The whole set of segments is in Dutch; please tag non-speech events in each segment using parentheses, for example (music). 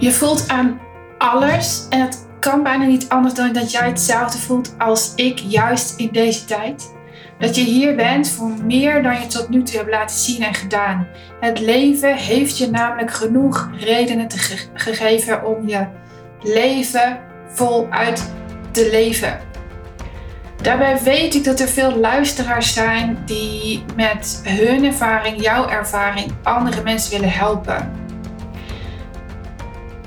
Je voelt aan alles en het kan bijna niet anders dan dat jij hetzelfde voelt als ik juist in deze tijd. Dat je hier bent voor meer dan je tot nu toe hebt laten zien en gedaan. Het leven heeft je namelijk genoeg redenen te gegeven om je leven voluit te leven. Daarbij weet ik dat er veel luisteraars zijn die met hun ervaring, jouw ervaring, andere mensen willen helpen.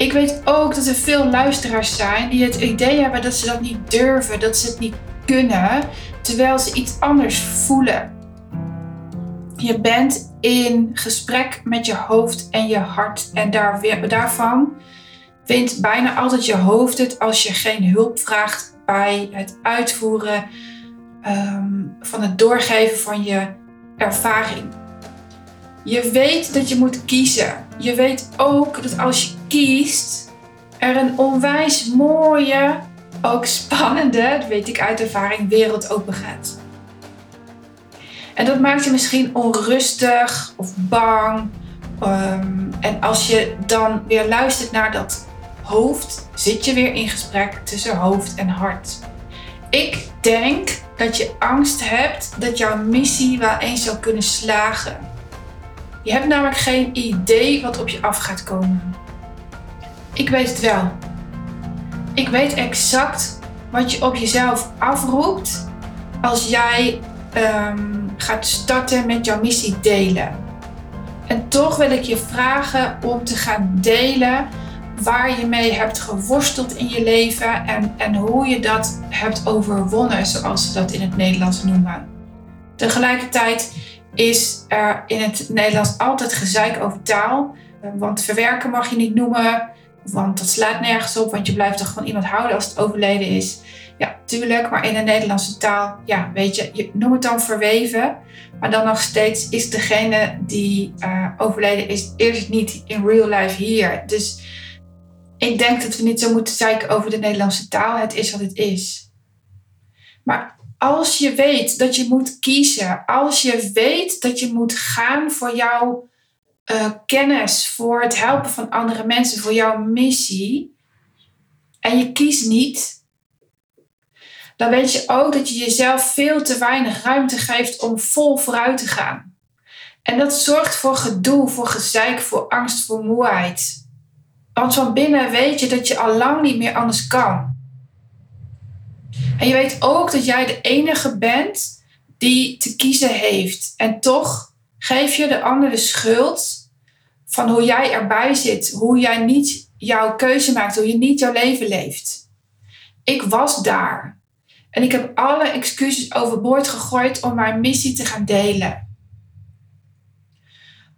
Ik weet ook dat er veel luisteraars zijn die het idee hebben dat ze dat niet durven, dat ze het niet kunnen, terwijl ze iets anders voelen. Je bent in gesprek met je hoofd en je hart en daar, daarvan wint bijna altijd je hoofd het als je geen hulp vraagt bij het uitvoeren ehm, van het doorgeven van je ervaring. Je weet dat je moet kiezen. Je weet ook dat als je kiest, er een onwijs mooie, ook spannende, dat weet ik uit ervaring, wereld open gaat. En dat maakt je misschien onrustig of bang. Ehm, en als je dan weer luistert naar dat hoofd, zit je weer in gesprek tussen hoofd en hart. Ik denk dat je angst hebt dat jouw missie wel eens zou kunnen slagen. Je hebt namelijk geen idee wat op je af gaat komen. Ik weet het wel. Ik weet exact wat je op jezelf afroept als jij ehm, gaat starten met jouw missie delen. En toch wil ik je vragen om te gaan delen waar je mee hebt geworsteld in je leven en, en hoe je dat hebt overwonnen, zoals ze dat in het Nederlands noemen. Tegelijkertijd is er in het Nederlands altijd gezeik over taal. Want verwerken mag je niet noemen, want dat slaat nergens op, want je blijft toch van iemand houden als het overleden is. Ja, tuurlijk, maar in de Nederlandse taal, ja, weet je, je noem het dan verweven. Maar dan nog steeds is degene die uh, overleden is, eerst niet in real life hier. Dus ik denk dat we niet zo moeten zeiken over de Nederlandse taal. Het is wat het is. Maar als je weet dat je moet kiezen, als je weet dat je moet gaan voor jouw uh, kennis, voor het helpen van andere mensen, voor jouw missie, en je kiest niet, dan weet je ook dat je jezelf veel te weinig ruimte geeft om vol vooruit te gaan. En dat zorgt voor gedoe, voor gezeik, voor angst, voor moeheid. Want van binnen weet je dat je al lang niet meer anders kan. En je weet ook dat jij de enige bent die te kiezen heeft. En toch geef je de ander de schuld van hoe jij erbij zit, hoe jij niet jouw keuze maakt, hoe je niet jouw leven leeft. Ik was daar. En ik heb alle excuses overboord gegooid om mijn missie te gaan delen.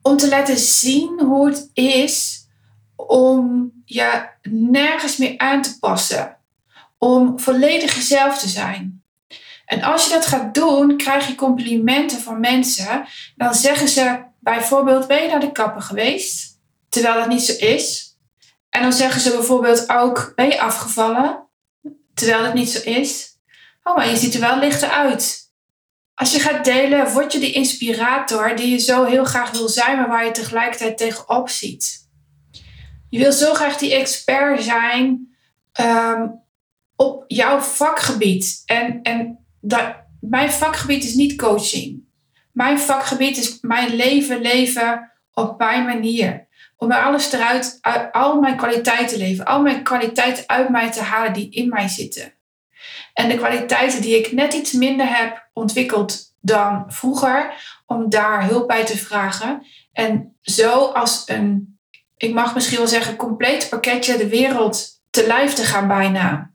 Om te laten zien hoe het is om je nergens meer aan te passen. Om volledig jezelf te zijn. En als je dat gaat doen, krijg je complimenten van mensen. Dan zeggen ze bijvoorbeeld: Ben je naar de kapper geweest? Terwijl dat niet zo is. En dan zeggen ze bijvoorbeeld ook: Ben je afgevallen? Terwijl dat niet zo is. Oh, maar je ziet er wel lichter uit. Als je gaat delen, word je die inspirator die je zo heel graag wil zijn, maar waar je tegelijkertijd tegenop ziet. Je wil zo graag die expert zijn ehm, op jouw vakgebied. En, en dat, mijn vakgebied is niet coaching. Mijn vakgebied is mijn leven leven op mijn manier. Om alles eruit, al mijn kwaliteiten te leven. Al mijn kwaliteiten uit mij te halen die in mij zitten. En de kwaliteiten die ik net iets minder heb ontwikkeld dan vroeger, om daar hulp bij te vragen. En zo als een ik mag misschien wel zeggen, compleet pakketje de wereld te lijf te gaan bijna.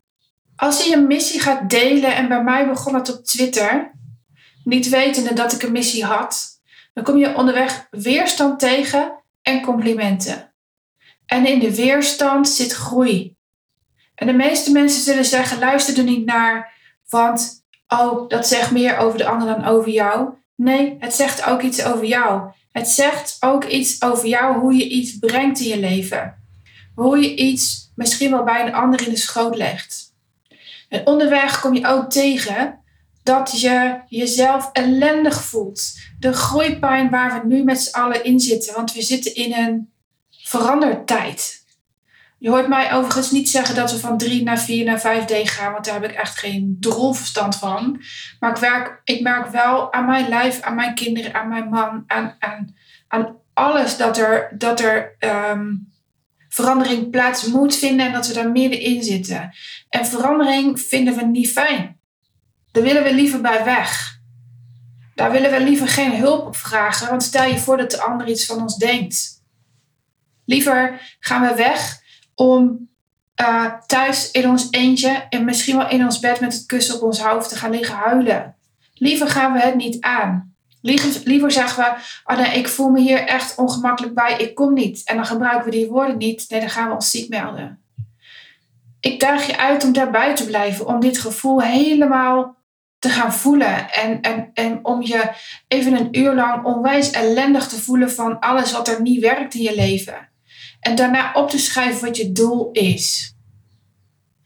Als je je missie gaat delen, en bij mij begon het op Twitter, niet wetende dat ik een missie had, dan kom je onderweg weerstand tegen en complimenten. En in de weerstand zit groei. En de meeste mensen zullen zeggen: luister er niet naar, want oh, dat zegt meer over de ander dan over jou. Nee, het zegt ook iets over jou. Het zegt ook iets over jou, hoe je iets brengt in je leven. Hoe je iets misschien wel bij een ander in de schoot legt. En onderweg kom je ook tegen dat je jezelf ellendig voelt. De groeipijn waar we nu met z'n allen in zitten. Want we zitten in een tijd. Je hoort mij overigens niet zeggen dat we van 3 naar 4 naar 5D gaan, want daar heb ik echt geen drol verstand van. Maar ik, werk, ik merk wel aan mijn lijf, aan mijn kinderen, aan mijn man, aan, aan, aan alles dat er, dat er ehm, verandering plaats moet vinden en dat we daar middenin zitten. En verandering vinden we niet fijn. Daar willen we liever bij weg. Daar willen we liever geen hulp op vragen, want stel je voor dat de ander iets van ons denkt. Liever gaan we weg om uh, thuis in ons eentje en misschien wel in ons bed met het kussen op ons hoofd te gaan liggen huilen. Liever gaan we het niet aan. Liever, zeggen we, oh nee, ik voel me hier echt ongemakkelijk bij, ik kom niet. En dan gebruiken we die woorden niet, nee, dan gaan we ons ziek melden. Ik daag je uit om daarbij te blijven, om dit gevoel helemaal te gaan voelen. En, en, en om je even een uur lang onwijs ellendig te voelen van alles wat er niet werkt in je leven. En daarna op te schrijven wat je doel is.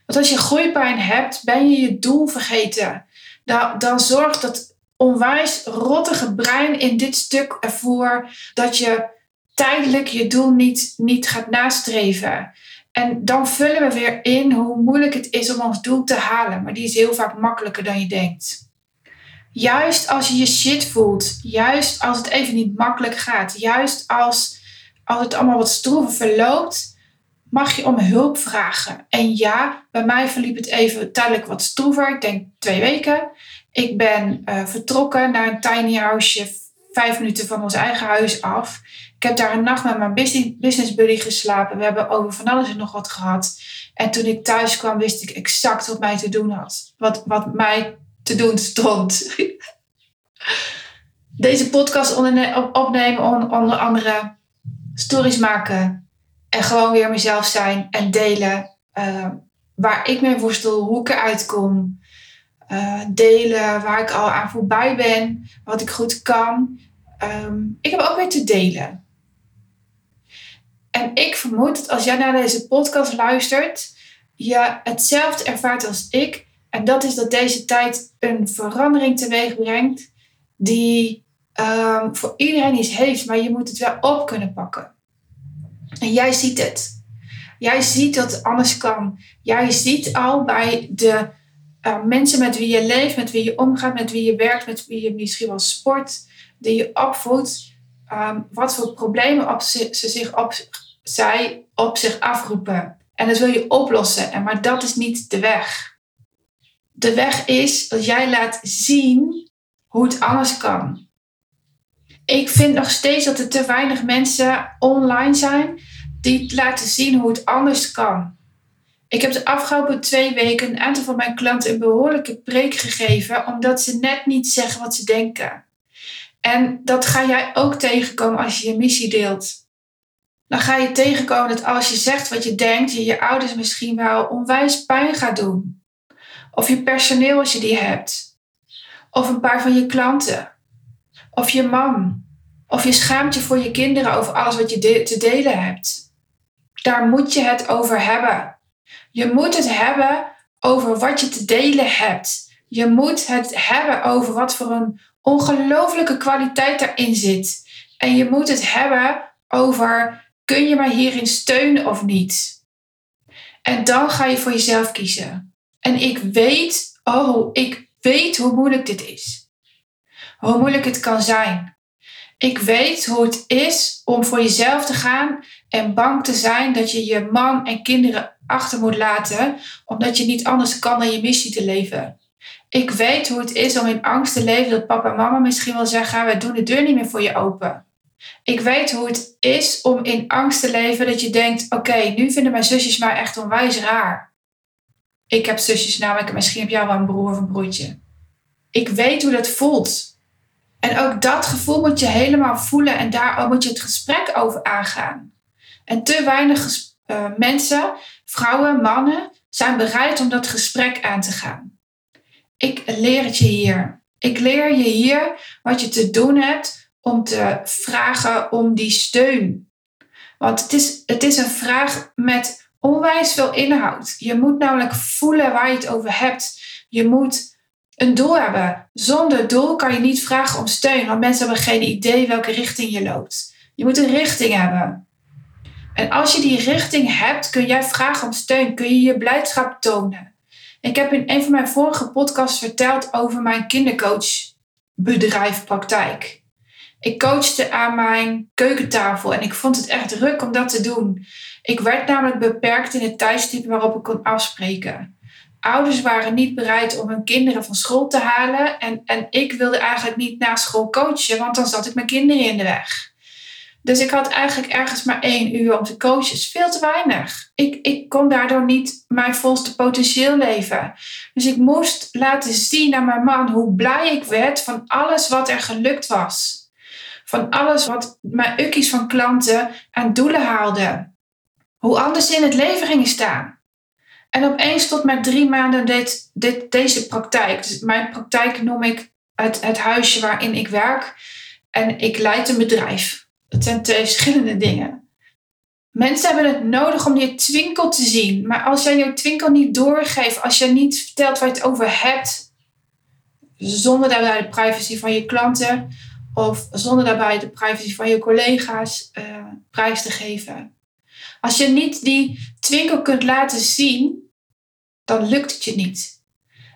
Want als je groeipijn hebt, ben je je doel vergeten. Dan, dan zorgt dat onwijs rottige brein in dit stuk ervoor dat je tijdelijk je doel niet, niet gaat nastreven. En dan vullen we weer in hoe moeilijk het is om ons doel te halen. Maar die is heel vaak makkelijker dan je denkt. Juist als je je shit voelt, juist als het even niet makkelijk gaat, juist als als het allemaal wat stroever verloopt, mag je om hulp vragen. En ja, bij mij verliep het even tijdelijk wat stroever. Ik denk twee weken. Ik ben uh, vertrokken naar een tiny houseje, vijf minuten van ons eigen huis af. Ik heb daar een nacht met mijn business buddy geslapen. We hebben over van alles en nog wat gehad. En toen ik thuis kwam, wist ik exact wat mij te doen had. Wat, wat mij te doen stond. (laughs) Deze podcast opnemen onder andere stories maken en gewoon weer mezelf zijn en delen uh, waar ik mee worstel, hoe ik eruit kom. Uh, delen waar ik al aan voorbij ben, wat ik goed kan. Um, ik heb ook weer te delen. En ik vermoed dat als jij naar deze podcast luistert, je hetzelfde ervaart als ik. En dat is dat deze tijd een verandering teweeg brengt die um, voor iedereen iets heeft, maar je moet het wel op kunnen pakken. En jij ziet het. Jij ziet dat het anders kan. Jij ziet al bij de uh, mensen met wie je leeft, met wie je omgaat, met wie je werkt, met wie je misschien wel sport, die je opvoedt, um, wat voor problemen op ze, ze zich op, zij op zich afroepen. En dat wil je oplossen. En, maar dat is niet de weg. De weg is dat jij laat zien hoe het anders kan ik vind nog steeds dat er te weinig mensen online zijn die laten zien hoe het anders kan. Ik heb de afgelopen twee weken een aantal van mijn klanten een behoorlijke preek gegeven, omdat ze net niet zeggen wat ze denken. En dat ga jij ook tegenkomen als je je missie deelt. Dan ga je tegenkomen dat als je zegt wat je denkt, je je ouders misschien wel onwijs pijn gaat doen. Of je personeel als je die hebt. Of een paar van je klanten. Of je man. Of je schaamt je voor je kinderen over alles wat je te delen hebt. Daar moet je het over hebben. Je moet het hebben over wat je te delen hebt. Je moet het hebben over wat voor een ongelofelijke kwaliteit daarin zit. En je moet het hebben over kun je mij hierin steunen of niet. En dan ga je voor jezelf kiezen. En ik weet, oh, ik weet hoe moeilijk dit is hoe moeilijk het kan zijn. Ik weet hoe het is om voor jezelf te gaan en bang te zijn dat je je man en kinderen achter moet laten, omdat je niet anders kan dan je missie te leven. Ik weet hoe het is om in angst te leven dat papa en mama misschien wel zeggen: we doen de deur niet meer voor je open. Ik weet hoe het is om in angst te leven dat je denkt: oké, nu vinden mijn zusjes mij echt onwijs raar. Ik heb zusjes namelijk, misschien heb jij wel een broer of een broertje. Ik weet hoe dat voelt. En ook dat gevoel moet je helemaal voelen en daar moet je het gesprek over aangaan. En te weinig uh, mensen, vrouwen, mannen, zijn bereid om dat gesprek aan te gaan. Ik leer het je hier. Ik leer je hier wat je te doen hebt om te vragen om die steun. Want het is, het is een vraag met onwijs veel inhoud. Je moet namelijk voelen waar je het over hebt. Je moet een doel hebben. Zonder doel kan je niet vragen om steun, want mensen hebben geen idee welke richting je loopt. Je moet een richting hebben. En als je die richting hebt, kun jij vragen om steun. Kun je je blijdschap tonen. Ik heb in een van mijn vorige podcasts verteld over mijn kindercoachbedrijf praktijk. Ik coachte aan mijn keukentafel en ik vond het echt druk om dat te doen. Ik werd namelijk beperkt in het tijdstip waarop ik kon afspreken. Ouders waren niet bereid om hun kinderen van school te halen en, en ik wilde eigenlijk niet na school coachen, want dan zat ik mijn kinderen in de weg. Dus ik had eigenlijk ergens maar één uur om te coachen. veel te weinig. Ik, ik kon daardoor niet mijn volste potentieel leven. Dus ik moest laten zien aan mijn man hoe blij ik werd van alles wat er gelukt was. Van alles wat mijn ukkies van klanten aan doelen haalden. Hoe anders in het leven gingen staan. En opeens tot met drie maanden dit, deze praktijk. Dus mijn praktijk noem ik het, het huisje waarin ik werk. En ik leid een bedrijf. Het zijn twee verschillende dingen. Mensen hebben het nodig om je twinkel te zien. Maar als jij je twinkel niet doorgeeft, als je niet vertelt waar je het over hebt, zonder daarbij de privacy van je klanten of zonder daarbij de privacy van je collega's uh, prijs te geven. Als je niet die twinkel kunt laten zien, dan lukt het je niet.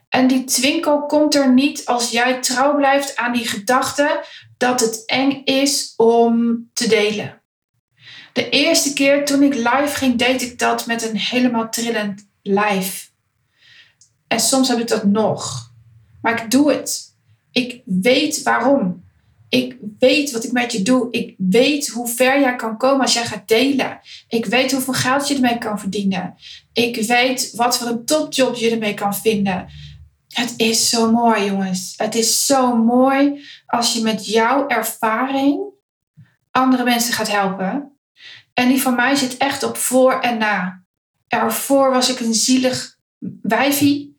En die twinkel komt er niet als jij trouw blijft aan die gedachte dat het eng is om te delen. De eerste keer toen ik live ging, deed ik dat met een helemaal trillend lijf. En soms heb ik dat nog. Maar ik doe het. Ik weet waarom. Ik weet wat ik met je doe. Ik weet hoe ver jij kan komen als jij gaat delen. Ik weet hoeveel geld je ermee kan verdienen. Ik weet wat voor een topjob je ermee kan vinden. Het is zo mooi, jongens. Het is zo mooi als je met jouw ervaring andere mensen gaat helpen. En die van mij zit echt op voor en na. Ervoor was ik een zielig wijfie.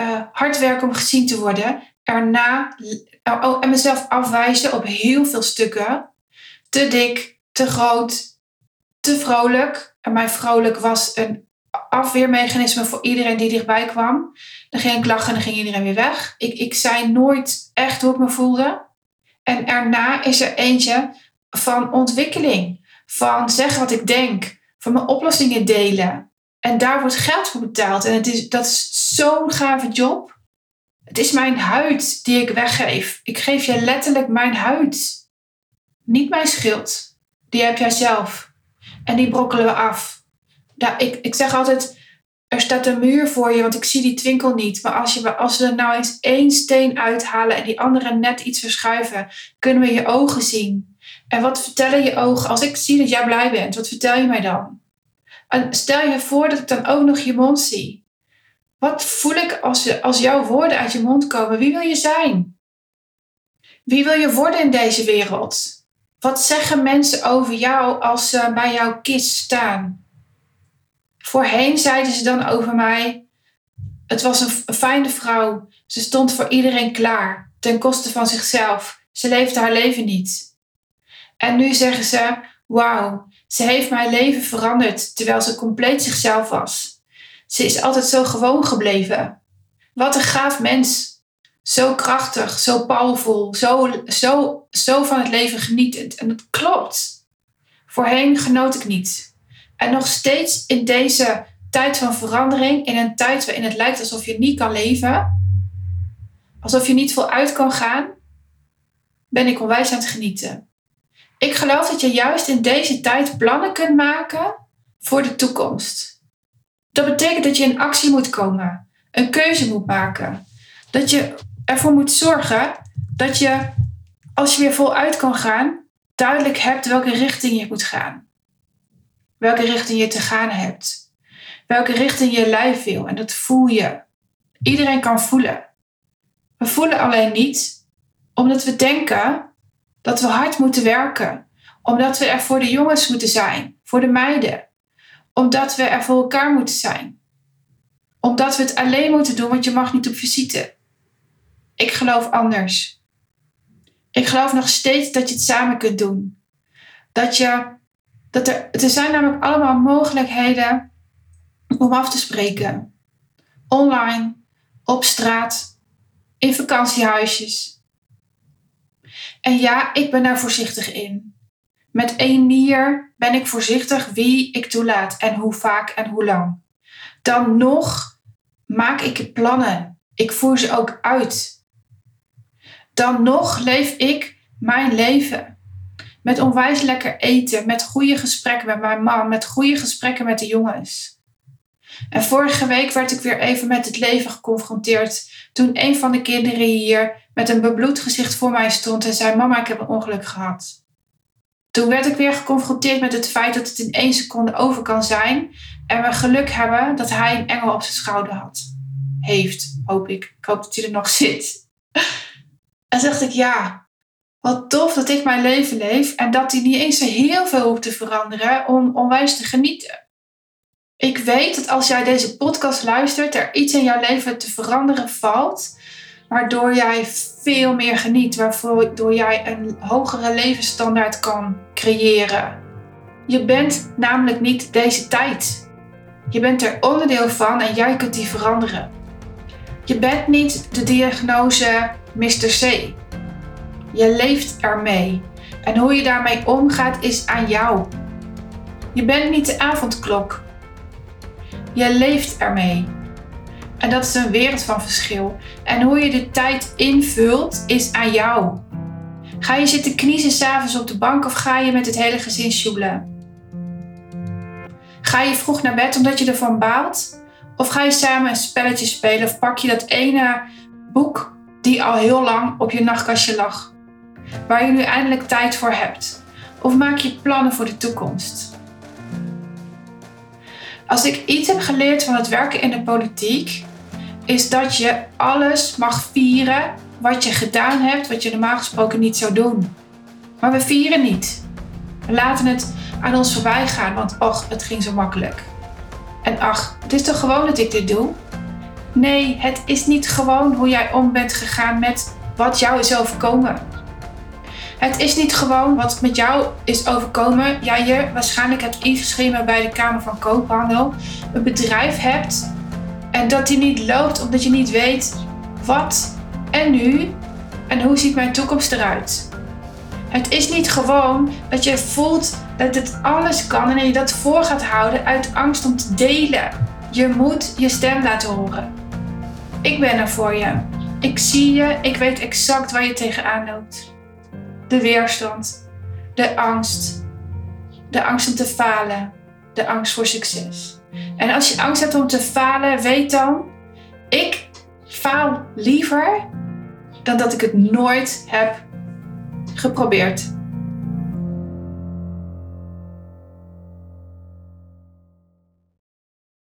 Uh, hard werken om gezien te worden. Erna oh, en mezelf afwijzen op heel veel stukken. Te dik, te groot, te vrolijk. En mijn vrolijk was een afweermechanisme voor iedereen die dichtbij kwam. Dan ging ik lachen en dan ging iedereen weer weg. Ik, ik zei nooit echt hoe ik me voelde. En erna is er eentje van ontwikkeling. Van zeggen wat ik denk. Van mijn oplossingen delen. En daar wordt geld voor betaald. En het is, dat is zo'n gave job. Het is mijn huid die ik weggeef. Ik geef je letterlijk mijn huid. Niet mijn schild. Die heb jij zelf. En die brokkelen we af. Ik, ik zeg altijd, er staat een muur voor je, want ik zie die twinkel niet. Maar als, je, als we er nou eens één steen uithalen en die andere net iets verschuiven, kunnen we je ogen zien. En wat vertellen je ogen? Als ik zie dat jij blij bent, wat vertel je mij dan? En stel je voor dat ik dan ook nog je mond zie. Wat voel ik als, als jouw woorden uit je mond komen? Wie wil je zijn? Wie wil je worden in deze wereld? Wat zeggen mensen over jou als ze bij jouw kist staan? Voorheen zeiden ze dan over mij: het was een fijne vrouw. Ze stond voor iedereen klaar, ten koste van zichzelf. Ze leefde haar leven niet. En nu zeggen ze: wauw, ze heeft mijn leven veranderd terwijl ze compleet zichzelf was. Ze is altijd zo gewoon gebleven. Wat een gaaf mens. Zo krachtig, zo powerful, zo, zo, zo van het leven genietend. En dat klopt. Voorheen genoot ik niet. En nog steeds in deze tijd van verandering, in een tijd waarin het lijkt alsof je niet kan leven, alsof je niet veel uit kan gaan, ben ik onwijs aan het genieten. Ik geloof dat je juist in deze tijd plannen kunt maken voor de toekomst. Dat betekent dat je in actie moet komen, een keuze moet maken. Dat je ervoor moet zorgen dat je, als je weer voluit kan gaan, duidelijk hebt welke richting je moet gaan welke richting je te gaan hebt. Welke richting je lijf wil. En dat voel je. Iedereen kan voelen. We voelen alleen niet omdat we denken dat we hard moeten werken. Omdat we er voor de jongens moeten zijn. Voor de meiden. Omdat we er voor elkaar moeten zijn. Omdat we het alleen moeten doen, want je mag niet op visite. Ik geloof anders. Ik geloof nog steeds dat je het samen kunt doen. Dat je dat er, er zijn namelijk allemaal mogelijkheden om af te spreken. Online, op straat, in vakantiehuisjes. En ja, ik ben daar voorzichtig in. Met één nier ben ik voorzichtig wie ik toelaat en hoe vaak en hoe lang. Dan nog maak ik plannen. Ik voer ze ook uit. Dan nog leef ik mijn leven. Met onwijs lekker eten, met goede gesprekken met mijn man, met goede gesprekken met de jongens. En vorige week werd ik weer even met het leven geconfronteerd toen een van de kinderen hier met een bebloed gezicht voor mij stond en zei: Mama, ik heb een ongeluk gehad. Toen werd ik weer geconfronteerd met het feit dat het in één seconde over kan zijn en we geluk hebben dat hij een engel op zijn schouder had. Heeft, hoop ik. Ik hoop dat hij er nog zit. (laughs) En dacht ik, ja, wat tof dat ik mijn leven leef en dat hij niet eens heel veel hoeft te veranderen om onwijs te genieten. Ik weet dat als jij deze podcast luistert, er iets in jouw leven te veranderen valt, waardoor jij veel meer geniet, waardoor jij een hogere levensstandaard kan creëren. Je bent namelijk niet deze tijd. Je bent er onderdeel van en jij kunt die veranderen. Je bent niet de diagnose Mr. C. Je leeft ermee. En hoe je daarmee omgaat is aan jou. Je bent niet de avondklok. Je leeft ermee. En dat is een wereld van verschil. En hoe je de tijd invult is aan jou. Ga je zitten kniezen s'avonds op de bank of ga je met het hele gezin sjoelen? Ga je vroeg naar bed omdat je ervan baalt? Of ga je samen een spelletje spelen of pak je dat ene boek die al heel lang op je nachtkastje lag? Waar je nu eindelijk tijd voor hebt? Of maak je plannen voor de toekomst? Als ik iets heb geleerd van het werken in de politiek, is dat je alles mag vieren wat je gedaan hebt, wat je normaal gesproken niet zou doen. Maar we vieren niet. We laten het aan ons voorbij gaan, want och, het ging zo makkelijk. En ach, het is toch gewoon dat ik dit doe? Nee, het is niet gewoon hoe jij om bent gegaan met wat jou is overkomen. Het is niet gewoon wat met jou is overkomen. Jij je waarschijnlijk hebt ingeschreven bij de Kamer van Koophandel. Een bedrijf hebt en dat die niet loopt omdat je niet weet wat en nu en hoe ziet mijn toekomst eruit. Het is niet gewoon dat je voelt dat het alles kan en je dat voor gaat houden uit angst om te delen. Je moet je stem laten horen. Ik ben er voor je. Ik zie je, ik weet exact waar je tegenaan loopt de weerstand, de angst, de angst om te falen, de angst voor succes. En als je angst hebt om te falen, weet dan, ik faal liever dan dat ik het nooit heb geprobeerd.